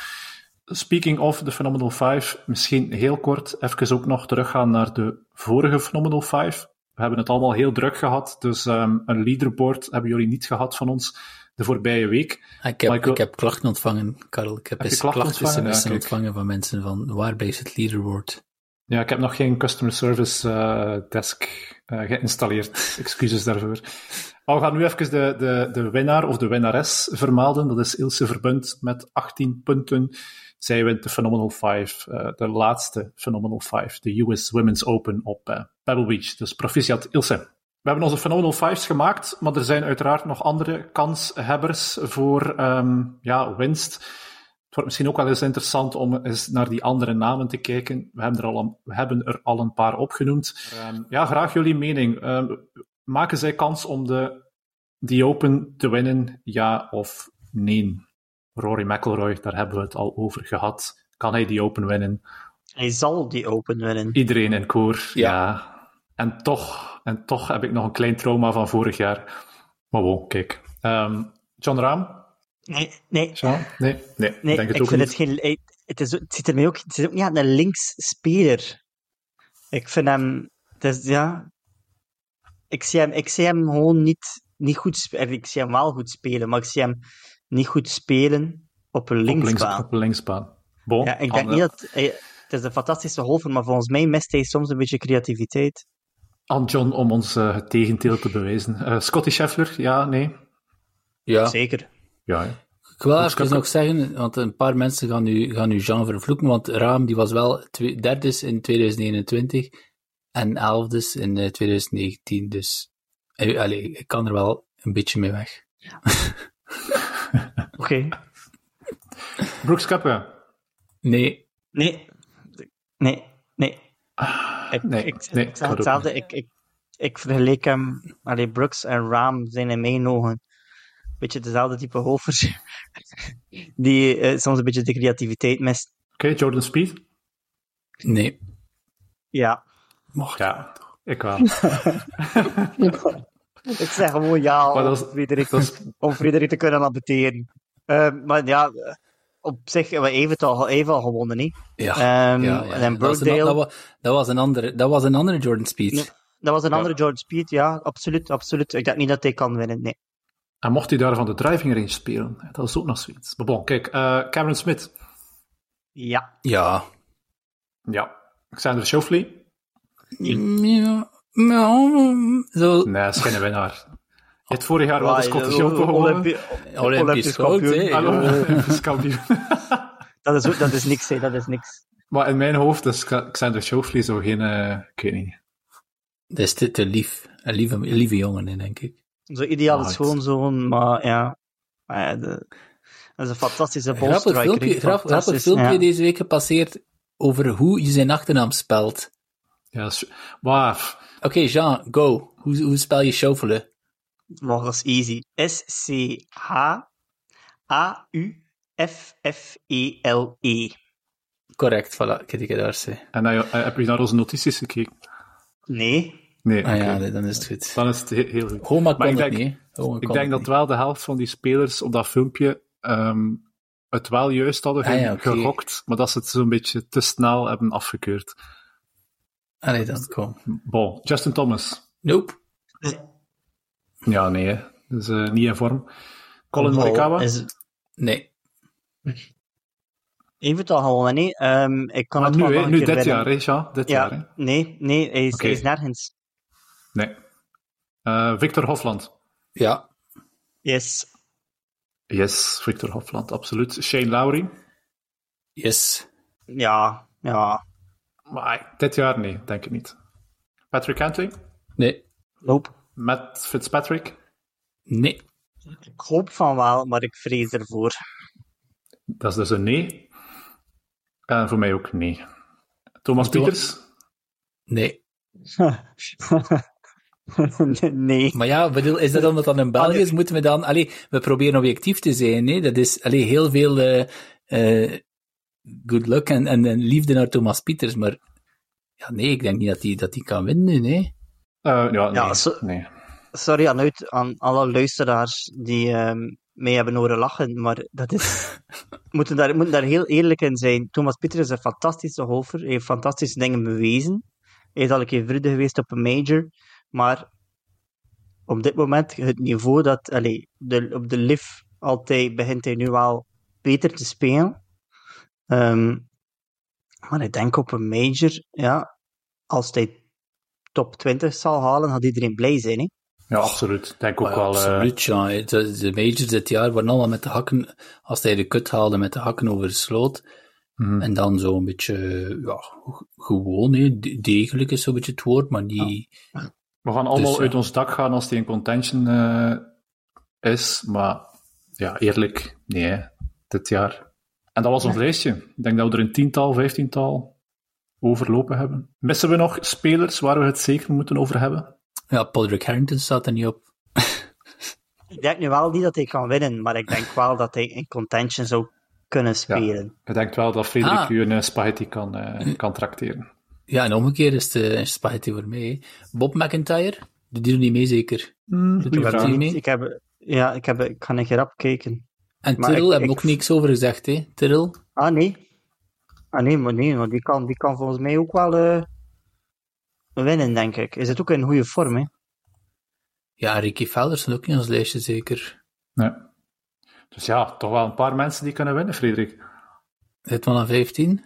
Speaker 3: Speaking of the Phenomenal 5, misschien heel kort even ook nog teruggaan naar de vorige Phenomenal 5. We hebben het allemaal heel druk gehad, dus ehm, een leaderboard hebben jullie niet gehad van ons de voorbije week.
Speaker 5: Ah, Ik heb,
Speaker 3: Michael-
Speaker 5: ik heb klachten ontvangen, Karel. Ik heb,
Speaker 3: Heb klachten
Speaker 5: klachten
Speaker 3: ontvangen? Ja,
Speaker 5: van mensen van waarbij is het leaderboard?
Speaker 3: Ja, ik heb nog geen customer service eh, desk eh, geïnstalleerd. Excuses daarvoor. Maar we gaan nu even de, de, de winnaar of de winnares vermelden. Dat is Ilse Verbund met 18 punten. Zij wint de Phenomenal 5, eh, de laatste Phenomenal 5, de US Women's Open op eh, Pebble Beach. Dus proficiat Ilse. We hebben onze Phenomenal 5's gemaakt, maar er zijn uiteraard nog andere kanshebbers voor ehm, ja, winst. Het wordt misschien ook wel eens interessant om eens naar die andere namen te kijken. We hebben er al een, we hebben er al een paar opgenoemd. Ehm, ja, graag jullie mening. Ehm, maken zij kans om de, die Open te winnen, ja of nee? Rory McIlroy, daar hebben we het al over gehad. Kan hij die Open winnen?
Speaker 4: Hij zal die open winnen.
Speaker 3: Iedereen in koor, ja.
Speaker 5: Ja.
Speaker 3: En toch, en toch heb ik nog een klein trauma van vorig jaar. Maar wow, kijk. Ehm, John Rahm?
Speaker 4: Nee, nee,
Speaker 3: Jean? Nee, nee,
Speaker 4: nee
Speaker 3: denk het
Speaker 4: ik
Speaker 3: ook
Speaker 4: vind
Speaker 3: niet.
Speaker 4: het geen... Het, is, het ziet ermee ook... Het is ook niet aan een linksspeler. Ik vind hem... Het is, ja... Ik zie hem, ik zie hem gewoon niet, niet goed spelen. Ik zie hem wel goed spelen, maar ik zie hem niet goed spelen op een linksbaan.
Speaker 3: op een linksbaan. Bon,
Speaker 4: Ja, ik denk niet dat... Hij, het is een fantastische golfer, maar volgens mij mist hij soms een beetje creativiteit.
Speaker 3: aan John om ons eh, het tegendeel te bewijzen. Eh, Scotty Scheffler, ja, nee?
Speaker 5: Ja.
Speaker 4: Zeker.
Speaker 3: Ja, hè.
Speaker 5: Ik wil even nog zeggen, want een paar mensen gaan nu, gaan nu Jean vervloeken, want Raam die was wel twee, derdes in 2021 en elfdes in eh, 2019, dus eh, allee, ik kan er wel een beetje mee weg.
Speaker 4: Oké.
Speaker 3: Brooks Koepka.
Speaker 5: Nee,
Speaker 4: Nee. Nee. Nee. Ik,
Speaker 3: Ah, nee,
Speaker 4: ik,
Speaker 3: nee,
Speaker 4: ik
Speaker 3: ik
Speaker 4: zeg hetzelfde. Ik, ik, ik vergeleek hem... Allee, Brooks en Raam zijn in mijn ogen een beetje dezelfde type golfers. Die eh, soms een beetje de creativiteit mist.
Speaker 3: Oké, Jordan Speed.
Speaker 5: nee.
Speaker 4: Ja.
Speaker 5: Mocht.
Speaker 3: Ja, ik wel.
Speaker 4: Ik zeg gewoon ja
Speaker 3: Maar
Speaker 4: om,
Speaker 3: dat is-
Speaker 4: Frederik,
Speaker 3: dat is-
Speaker 4: om Frederik te kunnen amputeren. Eh, maar ja, op zich hebben we even al, even al gewonnen, niet?
Speaker 5: Ja.
Speaker 4: Ehm,
Speaker 5: ja, ja,
Speaker 4: en dan
Speaker 5: dat, was een,
Speaker 4: Brookdale.
Speaker 5: dat, wa- dat was een andere, dat was een andere Jordan Speed.
Speaker 4: Dat was een
Speaker 3: Ja.
Speaker 4: andere George Speed, ja, absoluut, absoluut. Ik denk niet dat hij kan winnen, nee.
Speaker 3: En mocht hij daar van de driving range spelen, dat is ook nog zoiets. Maar bon, kijk, eh, Cameron Smith.
Speaker 4: Ja.
Speaker 5: Ja.
Speaker 3: Ja. Xander Schauffele.
Speaker 5: Ja. Ja. Zo,
Speaker 3: Nee, dat is geen winnaar. Je hebt vorig jaar wel de Scottish Open gewonnen.
Speaker 4: Olympi-
Speaker 5: Olympisch
Speaker 4: kampioen.
Speaker 3: Olympisch kampioen.
Speaker 4: Dat is, ook- dat is niks, hè. Dat is niks.
Speaker 3: Maar in mijn hoofd is Xander Schauffele zo geen, eh, ik weet niet.
Speaker 5: Dat is te, te lief. Een lieve, een lieve jongen, denk ik.
Speaker 4: Zo ideale
Speaker 3: Right.
Speaker 4: schoonzoon, maar ja. Maar ja, de- dat is een fantastische
Speaker 5: Grappig
Speaker 4: bolstriker.
Speaker 5: filmpje,
Speaker 4: hè.
Speaker 5: grap, grappig filmpje
Speaker 4: ja.
Speaker 5: deze week gepasseerd over hoe je zijn achternaam spelt.
Speaker 3: Ja, is-
Speaker 5: Oké, Jean, go. Hoe, hoe spel je schaufelen?
Speaker 4: Maar dat is easy. S-C-H-A-U-F-F-E-L-E.
Speaker 5: Correct, voilà, ik heb die daar zei.
Speaker 3: en eh, heb je naar onze notities gekeken?
Speaker 4: Nee.
Speaker 3: Nee,
Speaker 5: Ah ja, nee, dan is het goed.
Speaker 3: Dan is het he- heel goed.
Speaker 5: Homa
Speaker 3: Maar
Speaker 5: kon
Speaker 3: ik
Speaker 5: het
Speaker 3: denk-
Speaker 5: niet, hè. Homa
Speaker 3: Ik
Speaker 5: kon
Speaker 3: denk
Speaker 5: het
Speaker 3: dat
Speaker 5: niet.
Speaker 3: wel de helft van die spelers op dat filmpje ehm, het wel juist hadden
Speaker 5: Ah ja,
Speaker 3: gegokt, maar dat ze het zo'n beetje te snel hebben afgekeurd.
Speaker 5: Allee, dan kom.
Speaker 3: Bon, Justin Thomas.
Speaker 5: Nope.
Speaker 3: Ja, nee, hè. Dus eh, niet in vorm. Colin Morikawa.
Speaker 4: Is,
Speaker 5: Nee.
Speaker 4: het al gewonnen, nee. Ehm, ik kan
Speaker 3: Maar
Speaker 4: het
Speaker 3: nu,
Speaker 4: een
Speaker 3: nu dit jaar, hè, Jean? Dit jaar, hè?
Speaker 4: Ja, nee, nee, hij is, hij is nergens.
Speaker 3: Nee. Eh, Victor Hofland.
Speaker 5: Ja.
Speaker 4: Yes.
Speaker 3: Yes, Victor Hofland, absoluut. Shane Lowry.
Speaker 5: Yes.
Speaker 4: Ja, ja.
Speaker 3: Maar dit jaar, nee, denk ik niet. Patrick Cantley.
Speaker 5: Nee.
Speaker 4: Nope.
Speaker 3: Matt Fitzpatrick.
Speaker 5: Nee.
Speaker 4: Ik hoop van wel, maar ik vrees ervoor.
Speaker 3: Dat is dus een nee. En voor mij ook nee. Thomas Pieters.
Speaker 5: Nee.
Speaker 4: nee.
Speaker 5: Maar ja, bedoel, is dat omdat dat in België is, moeten we dan... Allee, we proberen objectief te zijn, hè. Dat is, allee, heel veel eh eh, good luck en, en, en liefde naar Thomas Pieters, maar... Ja, nee, ik denk niet dat hij dat die kan winnen nu, nee.
Speaker 3: Eh, ja, nee.
Speaker 4: Ja,
Speaker 3: nee.
Speaker 4: Sorry aan, uit, aan alle luisteraars die ehm mee hebben horen lachen, maar dat is... we moeten daar, we moeten daar heel eerlijk in zijn. Thomas Pieter is een fantastische golfer. Hij heeft fantastische dingen bewezen. Hij is al een keer vrienden geweest op een major. Maar op dit moment, het niveau dat... Allee, de, op de live altijd begint hij nu wel beter te spelen. Ehm, maar ik denk op een major, ja, als hij top 20 zal halen, gaat iedereen blij zijn. Hè?
Speaker 3: Ja, absoluut. Ik denk ook
Speaker 5: ja,
Speaker 3: wel... eh,
Speaker 5: absoluut, ja. De, de majors dit jaar waren allemaal met de hakken, als hij de kut haalde, met de hakken over de sloot.
Speaker 3: mhm.
Speaker 5: En dan zo een beetje, ja, g- gewoon, hè. De- degelijk is zo'n beetje het woord, maar die...
Speaker 3: We gaan allemaal
Speaker 5: Dus, ja.
Speaker 3: uit ons dak gaan als die in contention eh, is. Maar ja, eerlijk, nee, hè, dit jaar. En dat was ons lijstje. Ik denk dat we er een tiental, vijftiental overlopen hebben. Missen we nog spelers waar we het zeker moeten over hebben?
Speaker 5: Ja, Patrick Harrington staat er niet op.
Speaker 4: Ik denk nu wel niet dat hij kan winnen, maar ik denk wel dat hij in contention zou kunnen spelen.
Speaker 3: Ik denk wel dat Frederik
Speaker 5: Ah.
Speaker 3: u een eh, spaghetti kan, eh, kan trakteren.
Speaker 5: Ja, en omgekeerd is de is spaghetti voor mij. hè. Bob McIntyre, die doet er niet mee zeker.
Speaker 3: Mm,
Speaker 5: Doet er
Speaker 4: Ik,
Speaker 5: niet mee.
Speaker 4: heb, ja, ik, heb, ik kan een keer opkijken.
Speaker 5: En Tyrrell
Speaker 4: ik-
Speaker 5: hebben ook niks over gezegd, hè. Tyrrell?
Speaker 4: Ah, nee. Ah, nee, maar nee, maar die kan, die kan volgens mij ook wel eh, winnen, denk ik. Is het ook in goede vorm, hè?
Speaker 5: Ja, Ricky Felder stond ook in ons lijstje, zeker.
Speaker 3: Nee. Dus ja, toch wel een paar mensen die kunnen winnen, Frederik.
Speaker 5: Zit wel aan 15?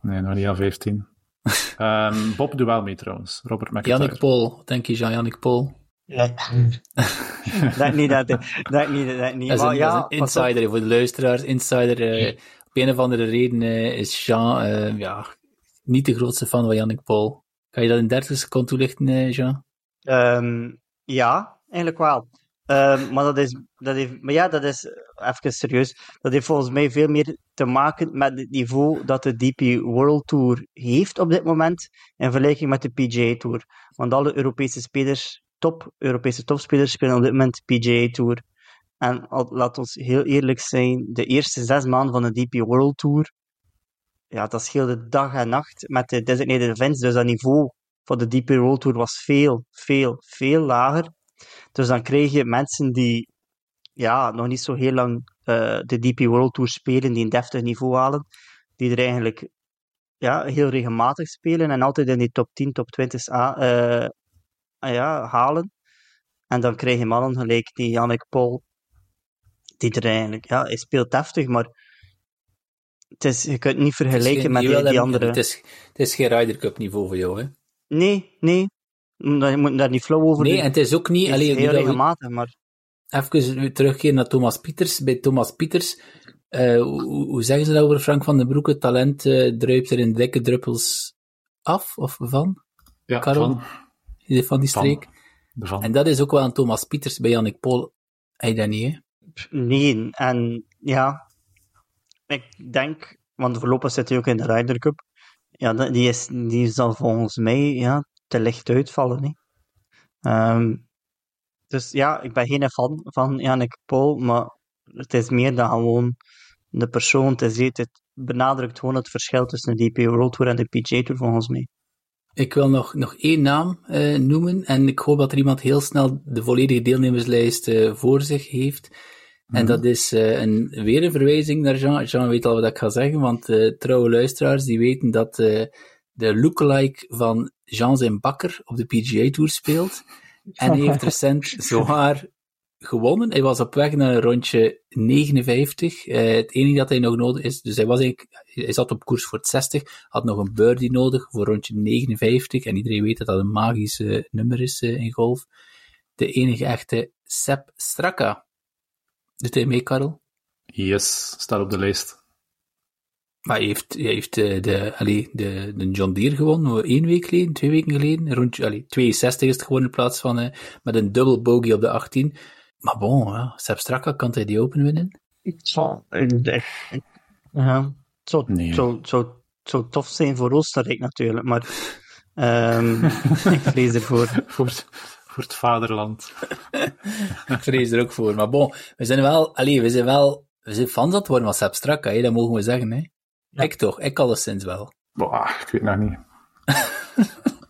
Speaker 3: Nee, nog niet aan 15. Ehm, Bob doet wel mee trouwens. Robert McIntyre.
Speaker 5: Jannik Paul, wat denk je, Jean-Jannik Paul?
Speaker 4: Ja. dat niet, dat, dat niet, dat niet.
Speaker 5: Dat
Speaker 4: Maar
Speaker 5: een,
Speaker 4: ja,
Speaker 5: dat is een
Speaker 4: pas op.
Speaker 5: insider, voor de luisteraars. Insider, eh, op een of andere reden eh, is Jean eh, ja, niet de grootste fan van Jannik Paul. Kan je dat in 30 seconden toelichten, Jean?
Speaker 4: Ehm, ja, eigenlijk wel. Ehm, maar dat is, dat heeft, maar ja, dat is, even serieus, dat heeft volgens mij veel meer te maken met het niveau dat de DP World Tour heeft op dit moment, in vergelijking met de PGA Tour. Want alle Europese spelers, top Europese topspelers, spelen op dit moment PGA Tour. En laat ons heel eerlijk zijn, de eerste zes maanden van de DP World Tour, ja, dat scheelde dag en nacht met de designated events, dus dat niveau van de DP World Tour was veel, veel, veel lager. Dus dan krijg je mensen die ja, nog niet zo heel lang eh, de DP World Tour spelen, die een deftig niveau halen, die er eigenlijk ja, heel regelmatig spelen en altijd in die top 10, top 20 a- eh, ja, halen. En dan krijg je mannen gelijk die Jannik Paul, die er eigenlijk, ja, hij speelt deftig, maar het is, je kunt het niet vergelijken met die, die andere.
Speaker 5: Het is, het is geen Ryder Cup niveau voor jou, hè?
Speaker 4: Nee, nee, je moet daar niet flauw over
Speaker 5: Nee,
Speaker 4: doen.
Speaker 5: en het is ook niet...
Speaker 4: Het is
Speaker 5: Allee, nu
Speaker 4: heel
Speaker 5: we-
Speaker 4: regelmatig, maar
Speaker 5: Even terugkeren naar Thomas Pieters. Bij Thomas Pieters, eh, hoe, hoe zeggen ze dat over Frank van den Broek? Het talent eh, druipt er in dikke druppels af, of van?
Speaker 3: Ja,
Speaker 5: Karel?
Speaker 3: van.
Speaker 5: Van die streek?
Speaker 3: Van.
Speaker 5: En dat is ook wel aan Thomas Pieters bij Jannik Pool. Heb je dat niet, hè?
Speaker 4: nee. En ja, ik denk, want voorlopig zit hij ook in de Ryder Cup. Ja, die, is, die zal volgens mij ja, te licht uitvallen. Hè. Ehm, dus ja, ik ben geen fan van Yannick Paul, maar het is meer dan gewoon de persoon. Het, is, het benadrukt gewoon het verschil tussen de DP World Tour en de PGA Tour volgens mij.
Speaker 5: Ik wil nog, nog één naam eh, noemen en ik hoop dat er iemand heel snel de volledige deelnemerslijst eh, voor zich heeft. En dat is eh, een, weer een verwijzing naar Jean. Jean weet al wat ik ga zeggen, want trouwe luisteraars die weten dat de lookalike van Jean zijn bakker op de PGA Tour speelt. En hij heeft recent zwaar gewonnen. Hij was op weg naar een rondje 59. Eh, het enige dat hij nog nodig is, dus hij, was eigenlijk, hij zat op koers voor het 60, had nog een birdie nodig voor rondje 59. En iedereen weet dat dat een magisch nummer is eh, in golf. De enige echte Sepp Straka. Doet hij mee, Karel?
Speaker 3: Yes, staat op de lijst.
Speaker 5: Maar hij heeft, hij heeft eh, de, allee, de, de John Deere gewonnen, één week geleden, twee weken geleden. Rond, allee, 62 is het gewoon in plaats van met een dubbel bogey op de 18. Maar bon, ja, Sepp Straka, kan hij die open winnen?
Speaker 4: Ik- ik- ik- ja, het zou,
Speaker 3: Nee.
Speaker 4: het zou, het zou, het zou tof zijn voor Oostenrijk natuurlijk, maar ehm, ik vrees ervoor.
Speaker 3: Voor, het- voor het vaderland.
Speaker 5: Ik vrees er ook voor. Maar bon, we zijn wel, allee, we zijn wel, we zijn fans aan het worden van Sepp Straka, hè, dat mogen we zeggen. Hè. Ik toch, ik alleszins wel.
Speaker 3: Boah, ik weet nog niet.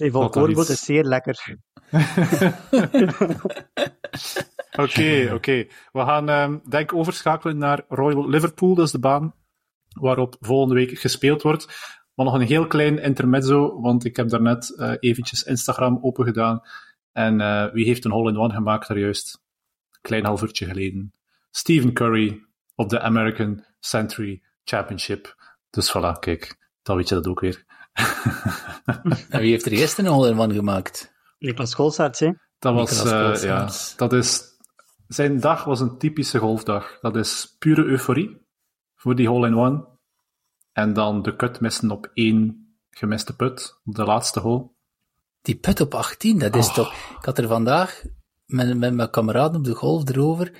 Speaker 4: Zijn volkorenbrood is zeer lekker.
Speaker 3: Oké, oké. We gaan, ehm, denk overschakelen naar Royal Liverpool. Dat is de baan waarop volgende week gespeeld wordt. Maar nog een heel klein intermezzo, want ik heb daarnet eh eventjes Instagram opengedaan. En eh, wie heeft een hole-in-one gemaakt daar juist? Een klein half uurtje geleden. Stephen Curry op de American Century Championship. Dus voilà, kijk, dan weet je dat ook weer.
Speaker 5: En wie heeft er gisteren een hole-in-one gemaakt?
Speaker 4: Niklas Golsaerts, hè?
Speaker 3: Dat was, eh, ja, dat is, zijn dag was een typische golfdag. Dat is pure euforie voor die hole-in-one. En dan de cut missen op één gemiste put, op de laatste hole.
Speaker 5: Die put op 18, dat is
Speaker 3: Oh.
Speaker 5: toch... Ik had er vandaag met, met mijn kameraden op de golf erover...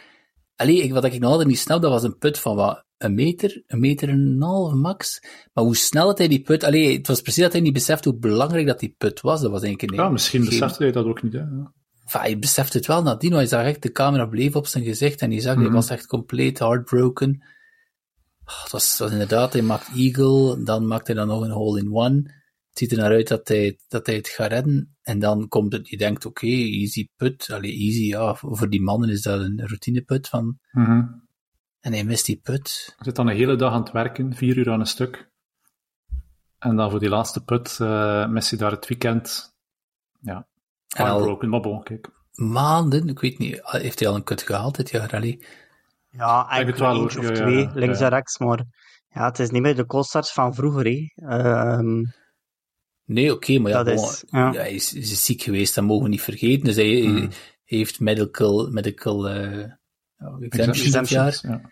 Speaker 5: Allee, ik, wat ik nog altijd niet snap, dat was een put van wat, een meter, een meter en een half max. Maar hoe snel dat hij die put... Allee, het was precies dat hij niet besefte hoe belangrijk dat die put was. Dat was eigenlijk een...
Speaker 3: Ja, misschien
Speaker 5: geen-
Speaker 3: besefte hij dat ook niet. Hè? Ja.
Speaker 5: Enfin, hij besefte het wel nadien, want hij zag echt, de camera bleef op zijn gezicht en hij zag, hij
Speaker 3: Mhm.
Speaker 5: was echt compleet heartbroken. Oh, het, was, het was inderdaad, hij maakt eagle, dan maakt hij dan nog een hole-in-one. Het ziet er naar uit dat hij, dat hij het gaat redden. En dan komt het, je denkt, oké, easy put. Allee, easy, ja, voor die mannen is dat een routine put van,
Speaker 3: Mhm.
Speaker 5: En hij mist die put.
Speaker 3: Hij zit dan een hele dag aan het werken, vier uur aan een stuk. En dan voor die laatste put uh, mist hij daar het weekend. Ja, heartbroken, maar bon, kijk.
Speaker 5: maanden, ik weet niet, heeft hij al een kut gehaald dit jaar, allee.
Speaker 4: Ja, enkel
Speaker 3: wel,
Speaker 4: eentje of.
Speaker 3: Ja,
Speaker 4: twee,
Speaker 3: ja.
Speaker 4: links
Speaker 3: Ja.
Speaker 4: en rechts, maar ja, het is niet meer de Golsaerts van vroeger, hè. Ehm,
Speaker 5: Nee, oké, maar ja, bon,
Speaker 4: is- ja.
Speaker 5: ja, hij, is, hij is ziek geweest, dat mogen we niet vergeten. Dus hij,
Speaker 3: Hmm.
Speaker 5: hij heeft medical, medical uh, exemptions dit jaar.
Speaker 3: Exemptions, ja.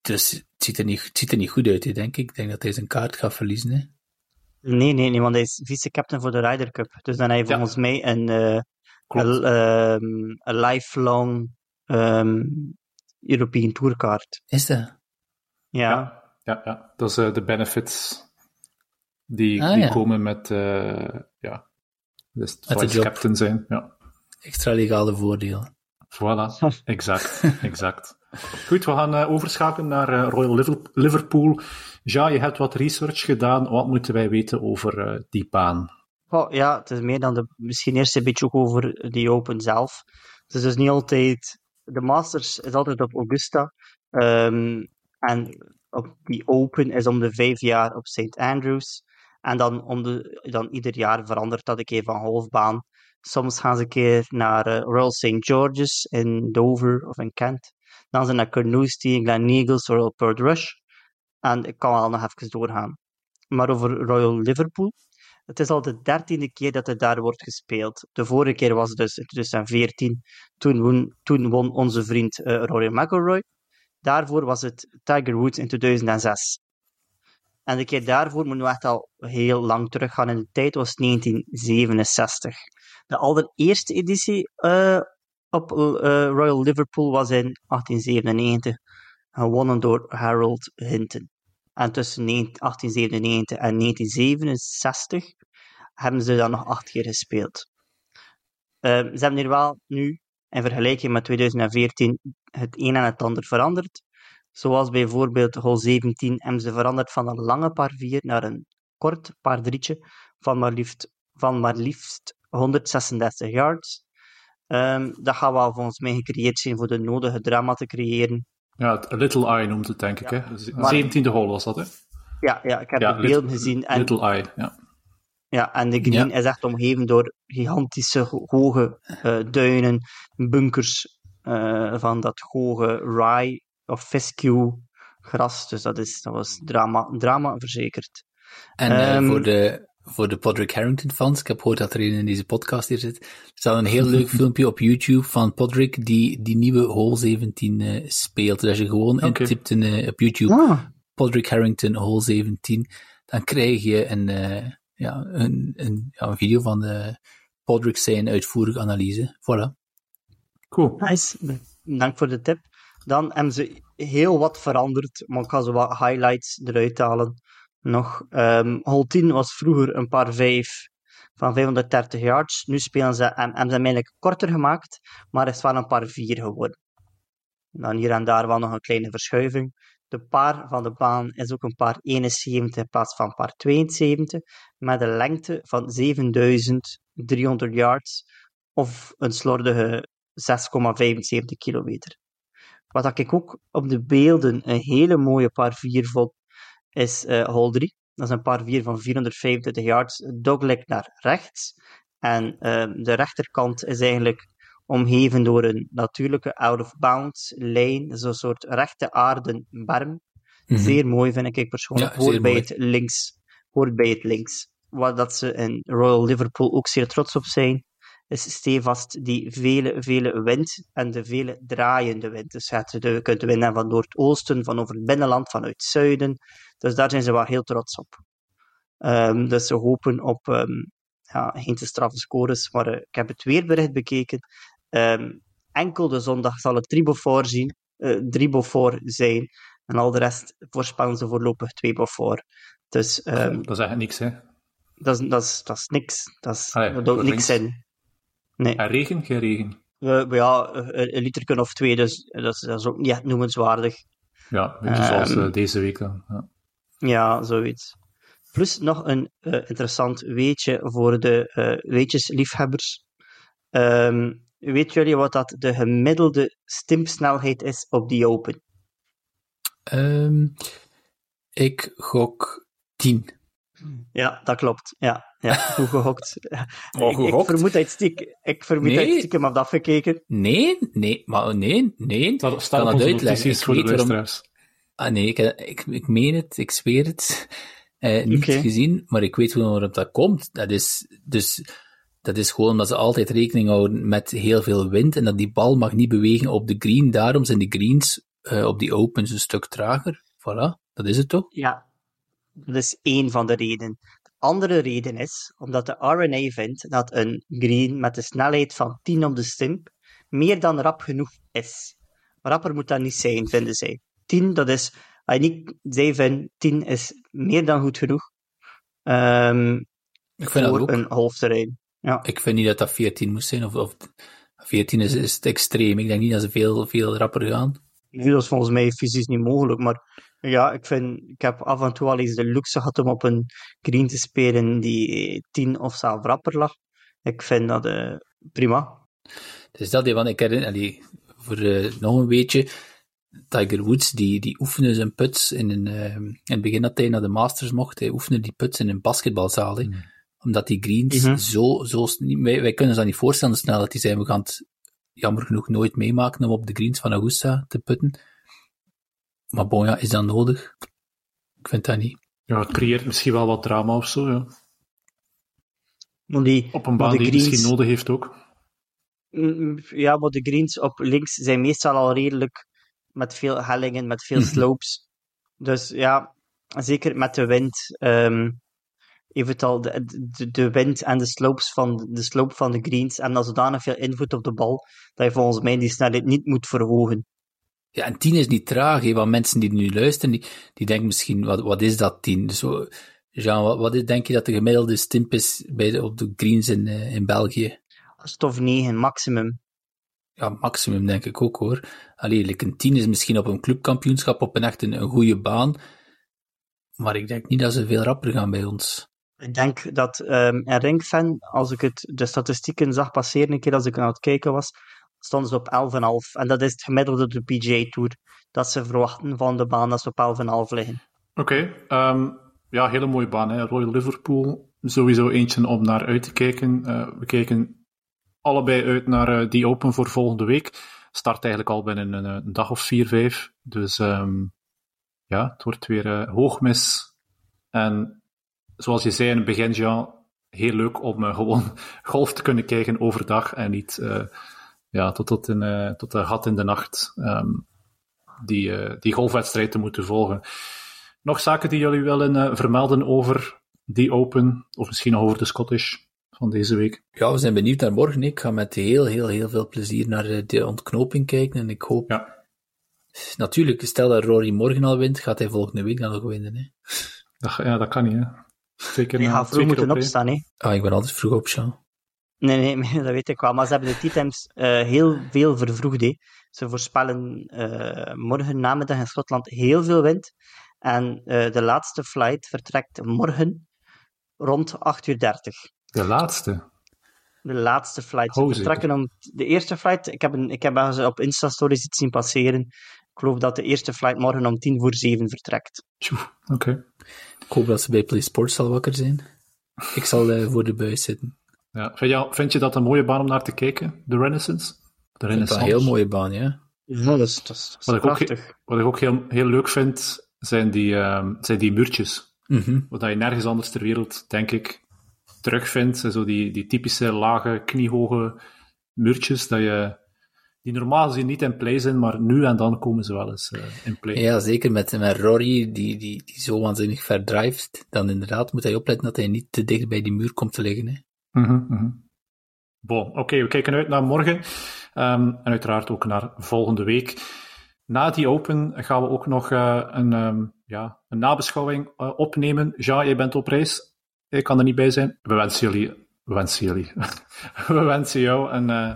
Speaker 5: Dus het ziet, er niet, het ziet er niet goed uit, hè, denk ik. Ik denk dat hij zijn kaart gaat verliezen. Hè.
Speaker 4: nee, nee, nee, want hij is vice-captain voor de Ryder Cup. Dus dan je
Speaker 3: Ja.
Speaker 4: volgens mij een, eh, een, ehm, een lifelong ehm, European Tourkaart.
Speaker 5: Is dat?
Speaker 4: Ja.
Speaker 3: Ja, ja, ja. dat is eh, de benefits die,
Speaker 5: Ah,
Speaker 3: die
Speaker 5: ja.
Speaker 3: komen met, eh ja, dus
Speaker 5: de
Speaker 3: vice
Speaker 5: job.
Speaker 3: captain zijn. Ja.
Speaker 5: Extra legale voordelen.
Speaker 3: Voilà, exact, exact. Goed, we gaan eh, overschakelen naar eh, Royal Liver- Liverpool. Ja, je hebt wat research gedaan. Wat moeten wij weten over eh, die baan?
Speaker 4: Oh, ja, het is meer dan de, misschien eerst een beetje ook over die Open zelf. Het is dus niet altijd, de Masters is altijd op Augusta. Ehm, en op die Open is om de vijf jaar op St. Andrews. En dan, om de, dan ieder jaar verandert dat een keer van golfbaan. Soms gaan ze een keer naar eh, Royal St. George's in Dover of in Kent. Dan zijn ze naar Carnoustie, Glen Eagles, Royal Rush. En ik kan wel nog even doorgaan. Maar over Royal Liverpool. Het is al de dertiende keer dat het daar wordt gespeeld. De vorige keer was dus in 2014. Toen won, toen won onze vriend uh, Rory McIlroy. Daarvoor was het Tiger Woods in 2006. En de keer daarvoor moeten we echt al heel lang teruggaan in de tijd, was 1967. De allereerste editie uh, op uh, Royal Liverpool was in 1897, gewonnen door Harold Hinton. En tussen 1897 en 1967 hebben ze dan nog acht keer gespeeld. Uh, ze hebben hier wel nu, in vergelijking met 2014, het een en het ander veranderd. Zoals bijvoorbeeld hol 17 hebben ze veranderd van een lange par 4 naar een kort par 3 van maar liefst, van maar liefst 136 yards. Um, dat gaat wel volgens mij gecreëerd zijn voor de nodige drama te creëren.
Speaker 3: Ja, het Little Eye noemt het, denk ik. Hè? De 17e hole was dat, hè?
Speaker 4: Ja, ja ik heb ja, de beelden gezien.
Speaker 3: En, little Eye, ja.
Speaker 4: Ja, en de green is echt omgeven door gigantische hoge uh, duinen, bunkers uh, van dat hoge rye of fescue gras. Dus dat, is, dat was drama, drama verzekerd.
Speaker 5: En uh, um, voor de, voor de Podrick Harrington fans, ik heb gehoord dat er een in deze podcast hier zit, er staat een heel leuk filmpje op YouTube van Podrick die die nieuwe Hole 17 uh, speelt. Dus als je gewoon okay. intipt in, uh, op YouTube ah. Podrick Harrington Hole 17, dan krijg je een, uh, ja, een, een, ja, een video van de Podrick zijn uitvoerige analyse. Voilà.
Speaker 3: Cool.
Speaker 4: Nice. Dank voor de tip. Dan hebben ze heel wat veranderd, maar ik ga zo wat highlights eruit halen. Nog, um, hole 10 was vroeger een paar 5 van 530 yards. Nu spelen ze, en hebben ze hem eigenlijk korter gemaakt, maar is wel een paar 4 geworden. Dan hier en daar wel nog een kleine verschuiving. De paar van de baan is ook een paar 71 in plaats van paar 72, met een lengte van 7300 yards of een slordige 6,75 kilometer. Wat ik ook op de beelden een hele mooie paar 4 vond, is uh, hole 3. Dat is een paar 4 van 425 yards, dogleg naar rechts. En uh, de rechterkant is eigenlijk omgeven door een natuurlijke out-of-bounds lijn. Een soort rechte aarden berm. Mm -hmm. Zeer mooi vind ik persoonlijk. Ja, hoort, bij het links, hoort bij het links. Wat dat ze in Royal Liverpool ook zeer trots op zijn is stevast die vele, vele wind en de vele draaiende wind. Dus je kunt de wind hebben van noordoosten, van over het binnenland, vanuit het zuiden. Dus daar zijn ze wel heel trots op. Um, dus ze hopen op um, ja, geen te straffe scores, maar uh, ik heb het weerbericht bekeken. Um, enkel de zondag zal het Tribofor zien, uh, zijn. En al de rest voorspellen ze voorlopig twee Bofor. Dus,
Speaker 3: dat is eigenlijk niks, hè?
Speaker 4: Dat is, dat is, dat is niks. Dat, is, Allee, dat houdt niks in. Nee.
Speaker 3: En regen? Geen regen?
Speaker 4: Uh, ja, een, liter of twee, dus dat is, dat is ook niet echt noemenswaardig.
Speaker 3: Ja, beetje zoals uh, deze week dan. Ja.
Speaker 4: ja, zoiets. Plus nog een uh, interessant weetje voor de uh, weetjesliefhebbers. Um, weet jullie wat dat de gemiddelde stimpsnelheid is op die Open?
Speaker 5: Um, ik gok 10.
Speaker 4: Ja, dat klopt. Ja, ja goed gehokt.
Speaker 5: Oh,
Speaker 4: ik, ik, vermoed dat stiekem, ik vermoed nee. dat stiekem had afgekeken.
Speaker 5: Nee, nee, maar nee, nee.
Speaker 3: Dat staat op onze notities voor de luisteraars.
Speaker 5: Ah nee, ik, ik, ik meen het, ik zweer het. Uh, niet okay. gezien, maar ik weet waarom dat komt. Dat is, dus, dat is gewoon dat ze altijd rekening houden met heel veel wind en dat die bal mag niet bewegen op de green. Daarom zijn de greens uh, op die opens een stuk trager. Voilà, dat is het toch?
Speaker 4: Ja, dat is één van de redenen. De andere reden is omdat de RNA vindt dat een green met een snelheid van 10 op de stimp meer dan rap genoeg is. Rapper moet dat niet zijn, vinden zij. 10, dat is, niet, zij vinden 10 is meer dan goed genoeg um, ik vind voor dat een halfterrein. Ja.
Speaker 5: Ik vind niet dat dat 14 moest zijn, of, of 14 is, is het extreem. Ik denk niet dat ze veel, veel rapper gaan.
Speaker 4: Nee, dat is volgens mij fysisch niet mogelijk, maar ja, ik, vind, ik heb af en toe al eens de luxe gehad om op een green te spelen die 10 of zelf rapper lag. Ik vind dat uh, prima.
Speaker 5: Het is dat, want ik herinner, allee, voor uh, nog een beetje, Tiger Woods, die, die oefende zijn puts in, een, uh, in het begin dat hij naar de Masters mocht, hij oefende die puts in een basketbalzaal. Mm. Omdat die greens mm -hmm. zo, zo wij, wij kunnen ons dat niet voorstellen snel dat die zijn, we gaan het jammer genoeg nooit meemaken om op de greens van Augusta te putten. Maar bon, ja, is dat nodig? Ik vind dat niet.
Speaker 3: Ja, het creëert misschien wel wat drama of zo, ja.
Speaker 4: Maar die,
Speaker 3: Op een
Speaker 4: maar
Speaker 3: baan
Speaker 4: de
Speaker 3: die
Speaker 4: greens,
Speaker 3: misschien nodig heeft ook.
Speaker 4: Mm, Ja, maar de greens op links zijn meestal al redelijk met veel hellingen, met veel slopes. Dus ja, zeker met de wind. ehm het al de, de, de wind en de slopes van de slope van de greens en dan zodanig veel invloed op de bal dat je volgens mij die snelheid niet moet verhogen.
Speaker 5: Ja, en 10 is niet traag, hè, want mensen die nu luisteren, die, die denken misschien, wat, wat is dat 10? Dus zo, Jean, wat, wat is, denk je dat de gemiddelde stimp is bij de, op de greens in, eh, in België?
Speaker 4: Stof 9 maximum.
Speaker 5: Ja, maximum denk ik ook hoor. Allee, like een 10 is misschien op een clubkampioenschap op een echt een, een goede baan. Maar ik denk niet dat ze veel rapper gaan bij ons.
Speaker 4: Ik denk dat ehm in Ringfan, als ik het, de statistieken zag passeren, een keer als ik aan het kijken was, stonden ze op 11,5. En dat is het gemiddelde de PGA Tour. Dat ze verwachten van de baan dat ze op 11,5 liggen.
Speaker 3: Oké, ehm, ja, hele mooie baan. Hè? Royal Liverpool, sowieso eentje om naar uit te kijken. Eh, we kijken allebei uit naar eh, die Open voor volgende week. Start eigenlijk al binnen een, dag of vier, vijf. Dus ehm, ja, het wordt weer eh, hoogmis. En zoals je zei in het begin, Jean, heel leuk om gewoon golf te kunnen kijken overdag en niet ja, tot, tot, in, eh, tot de gat in de nacht ehm, die, eh, die golfwedstrijd te moeten volgen. Nog zaken die jullie willen eh, vermelden over die Open, of misschien nog over de Scottish van deze week?
Speaker 5: Ja, we zijn benieuwd naar morgen. Ik ga met heel, heel, heel veel plezier naar eh, de ontknoping kijken. En ik hoop,
Speaker 3: Ja.
Speaker 5: natuurlijk, stel dat Rory morgen al wint, gaat hij volgende week dan nog winnen. Hè?
Speaker 3: Dat, ja, dat kan niet, hè. Zeker
Speaker 4: Je gaat vroeg moeten
Speaker 3: op
Speaker 4: opstaan, hè.
Speaker 5: Ah, ik ben altijd vroeg op, Jean.
Speaker 4: Nee, nee, maar dat weet ik wel. Maar ze hebben de tea times eh, heel veel vervroegd. hè. Ze voorspellen eh, morgen namiddag in Schotland heel veel wind. En eh, de laatste flight vertrekt morgen rond 8.30 uur.
Speaker 3: De laatste.
Speaker 4: De laatste flight. Ze vertrekken om de eerste flight. Ik heb, een, ik heb ze op Insta-stories iets zien passeren. Ik geloof dat de eerste flight morgen om tien voor zeven vertrekt.
Speaker 3: Oké.
Speaker 5: Ik hoop dat ze bij Play Sports al wakker zijn. Ik zal voor de buis zitten.
Speaker 3: Ja. Vind, je, vind je dat een mooie baan om naar te kijken? De Renaissance? De
Speaker 5: vind het een
Speaker 3: Renaissance.
Speaker 5: heel mooie baan, ja.
Speaker 4: Ja, dat is, dat is, dat is
Speaker 3: Wat ik ook,
Speaker 4: prachtig.
Speaker 3: wat ik ook heel, heel leuk vind, zijn die, ehm, zijn die muurtjes.
Speaker 5: Mhm.
Speaker 3: Wat je nergens anders ter wereld, denk ik, terugvindt. Zo die, die typische lage, kniehoge muurtjes, dat je, die normaal gezien niet in play zijn, maar nu en dan komen ze wel eens eh, in play.
Speaker 5: Ja, zeker met, met Rory, die, die, die zo waanzinnig ver drijft. Dan inderdaad moet hij opletten dat hij niet te dicht bij die muur komt te liggen. Hè.
Speaker 3: Mhm, mhm. Bon, oké, we kijken uit naar morgen. Ehm, en uiteraard ook naar volgende week. Na die Open gaan we ook nog eh, een, ehm, ja, een nabeschouwing eh, opnemen. Jean, jij bent op reis. Ik kan er niet bij zijn. We wensen jullie... We wensen jullie... we wensen jou een, eh,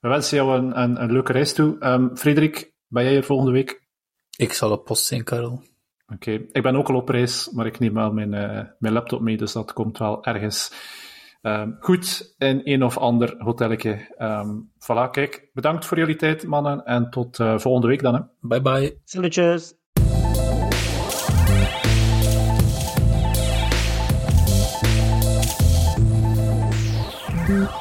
Speaker 3: we wensen jou een, een, een leuke reis toe. Ehm, Frederik, ben jij hier volgende week?
Speaker 5: Ik zal op post zijn, Karel.
Speaker 3: Oké, ik ben ook al op reis, maar ik neem wel mijn, eh, mijn laptop mee, dus dat komt wel ergens ehm, goed in een of ander hotelletje. Ehm voilà, kijk, bedankt voor jullie tijd, mannen, en tot eh, volgende week dan. Hè.
Speaker 5: Bye bye.
Speaker 4: Salutjes.
Speaker 6: Thank